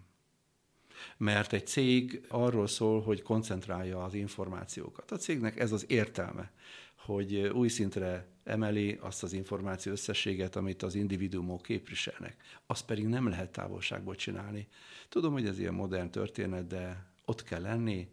Mert egy cég arról szól, hogy koncentrálja az információkat. A cégnek ez az értelme, hogy új szintre emeli azt az információ összességet, amit az individuumok képviselnek. Azt pedig nem lehet távolságból csinálni. Tudom, hogy ez ilyen modern történet, de ott kell lenni,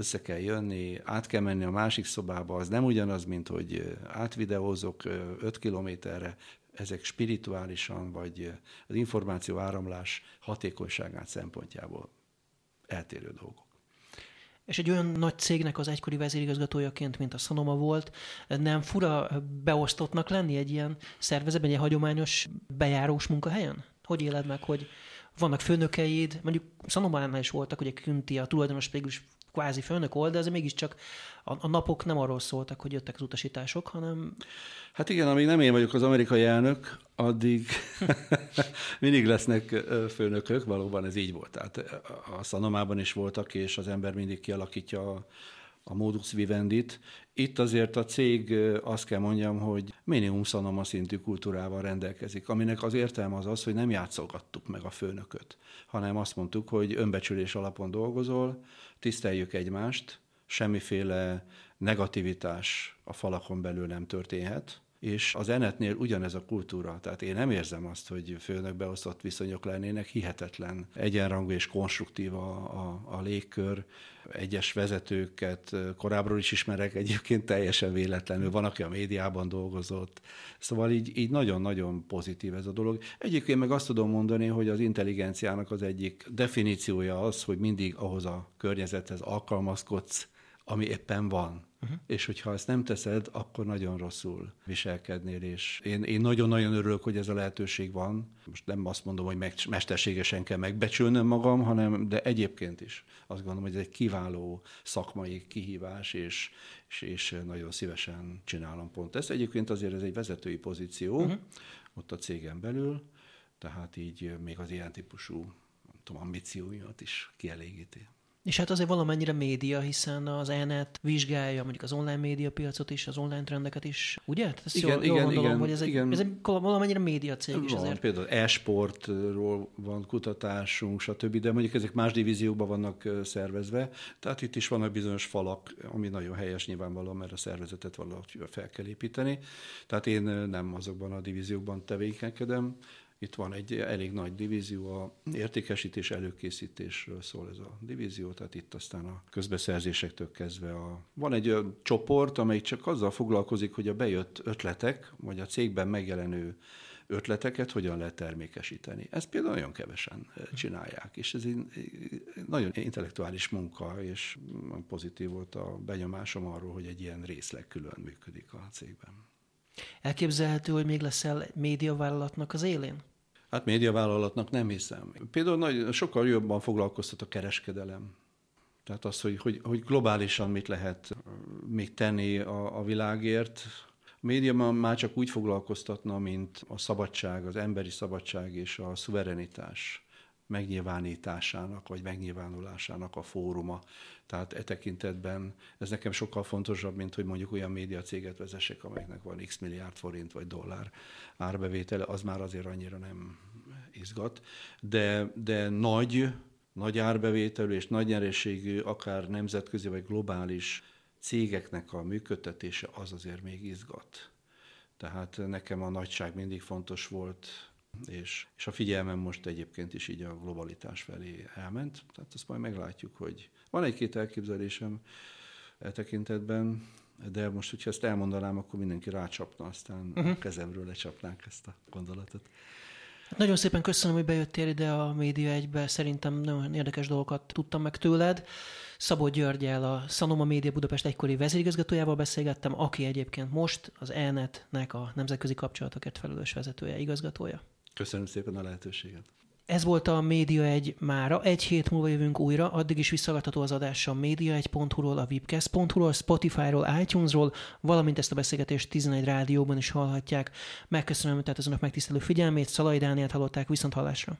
össze kell jönni, át kell menni a másik szobába, az nem ugyanaz, mint hogy átvideózok 5 kilométerre, ezek spirituálisan, vagy az információ áramlás hatékonyságát szempontjából eltérő dolgok. És egy olyan nagy cégnek az egykori vezérigazgatójaként, mint a Sanoma volt, nem fura beosztottnak lenni egy ilyen szervezetben, egy hagyományos bejárós munkahelyen? Hogy éled meg, hogy vannak főnökeid, mondjuk Sanománál is voltak, ugye Künti, a tulajdonos végül is kvázi főnök volt, de ez mégiscsak a, a napok nem arról szóltak, hogy jöttek az utasítások, hanem... Hát igen, amíg nem én vagyok az amerikai elnök, addig mindig lesznek főnökök, valóban ez így volt. Tehát a szanomában is voltak, és az ember mindig kialakítja a, a modus vivendit. Itt azért a cég azt kell mondjam, hogy minimum szanoma szintű kultúrával rendelkezik, aminek az értelme az az, hogy nem játszogattuk meg a főnököt, hanem azt mondtuk, hogy önbecsülés alapon dolgozol, tiszteljük egymást, semmiféle negativitás a falakon belül nem történhet, és az enetnél ugyanez a kultúra. Tehát én nem érzem azt, hogy főnök beosztott viszonyok lennének, hihetetlen egyenrangú és konstruktív a, a, a légkör. Egyes vezetőket korábbról is ismerek, egyébként teljesen véletlenül. Van, aki a médiában dolgozott. Szóval így, így nagyon-nagyon pozitív ez a dolog. Egyébként meg azt tudom mondani, hogy az intelligenciának az egyik definíciója az, hogy mindig ahhoz a környezethez alkalmazkodsz, ami éppen van. Uh-huh. És hogyha ezt nem teszed, akkor nagyon rosszul viselkednél, és én, én nagyon-nagyon örülök, hogy ez a lehetőség van. Most nem azt mondom, hogy meg, mesterségesen kell megbecsülnöm magam, hanem de egyébként is azt gondolom, hogy ez egy kiváló szakmai kihívás, és, és, és nagyon szívesen csinálom pont ezt. Egyébként azért ez egy vezetői pozíció uh-huh. ott a cégen belül, tehát így még az ilyen típusú nem tudom, ambícióimat is kielégíti. És hát azért valamennyire média, hiszen az ENET vizsgálja mondjuk az online média piacot is, az online trendeket is, ugye? Hát ezt igen, jól, igen, jól gondolom, igen, hogy ez egy, igen. ez egy valamennyire média cég is azért. Például e-sportról van kutatásunk, stb., de mondjuk ezek más divíziókban vannak szervezve, tehát itt is vannak bizonyos falak, ami nagyon helyes nyilvánvalóan, mert a szervezetet valahogy fel kell építeni. Tehát én nem azokban a divíziókban tevékenykedem, itt van egy elég nagy divízió, a értékesítés előkészítésről szól ez a divízió, tehát itt aztán a közbeszerzésektől kezdve a... Van egy olyan csoport, amelyik csak azzal foglalkozik, hogy a bejött ötletek, vagy a cégben megjelenő ötleteket hogyan lehet termékesíteni. Ezt például nagyon kevesen csinálják, és ez egy nagyon intellektuális munka, és pozitív volt a benyomásom arról, hogy egy ilyen részleg külön működik a cégben. Elképzelhető, hogy még leszel médiavállalatnak az élén? Hát médiavállalatnak nem hiszem. Például nagy, sokkal jobban foglalkoztat a kereskedelem. Tehát az, hogy, hogy, hogy globálisan mit lehet még tenni a, a világért. A média már csak úgy foglalkoztatna, mint a szabadság, az emberi szabadság és a szuverenitás megnyilvánításának, vagy megnyilvánulásának a fóruma. Tehát e tekintetben ez nekem sokkal fontosabb, mint hogy mondjuk olyan média céget vezessek, amelynek van x milliárd forint vagy dollár árbevétele, az már azért annyira nem izgat. De, de nagy, nagy árbevételű és nagy nyerességű, akár nemzetközi vagy globális cégeknek a működtetése az azért még izgat. Tehát nekem a nagyság mindig fontos volt, és, és a figyelmem most egyébként is így a globalitás felé elment, tehát azt majd meglátjuk, hogy van egy-két elképzelésem e tekintetben, de most, hogyha ezt elmondanám, akkor mindenki rácsapna, aztán uh-huh. a kezemről lecsapnánk ezt a gondolatot. Nagyon szépen köszönöm, hogy bejöttél ide a Média egybe. Szerintem nagyon érdekes dolgokat tudtam meg tőled. Szabó Györgyel, a Sanoma Média Budapest egykori vezérigazgatójával beszélgettem, aki egyébként most az ENET-nek a nemzetközi kapcsolatokért felelős vezetője, igazgatója. Köszönöm szépen a lehetőséget. Ez volt a Média egy mára. Egy hét múlva jövünk újra, addig is visszagatható az adás a média1.hu-ról, a webcast.hu-ról, Spotify-ról, iTunes-ról, valamint ezt a beszélgetést 11 rádióban is hallhatják. Megköszönöm tehát az önök megtisztelő figyelmét, Szalai Dániát hallották viszont hallásra.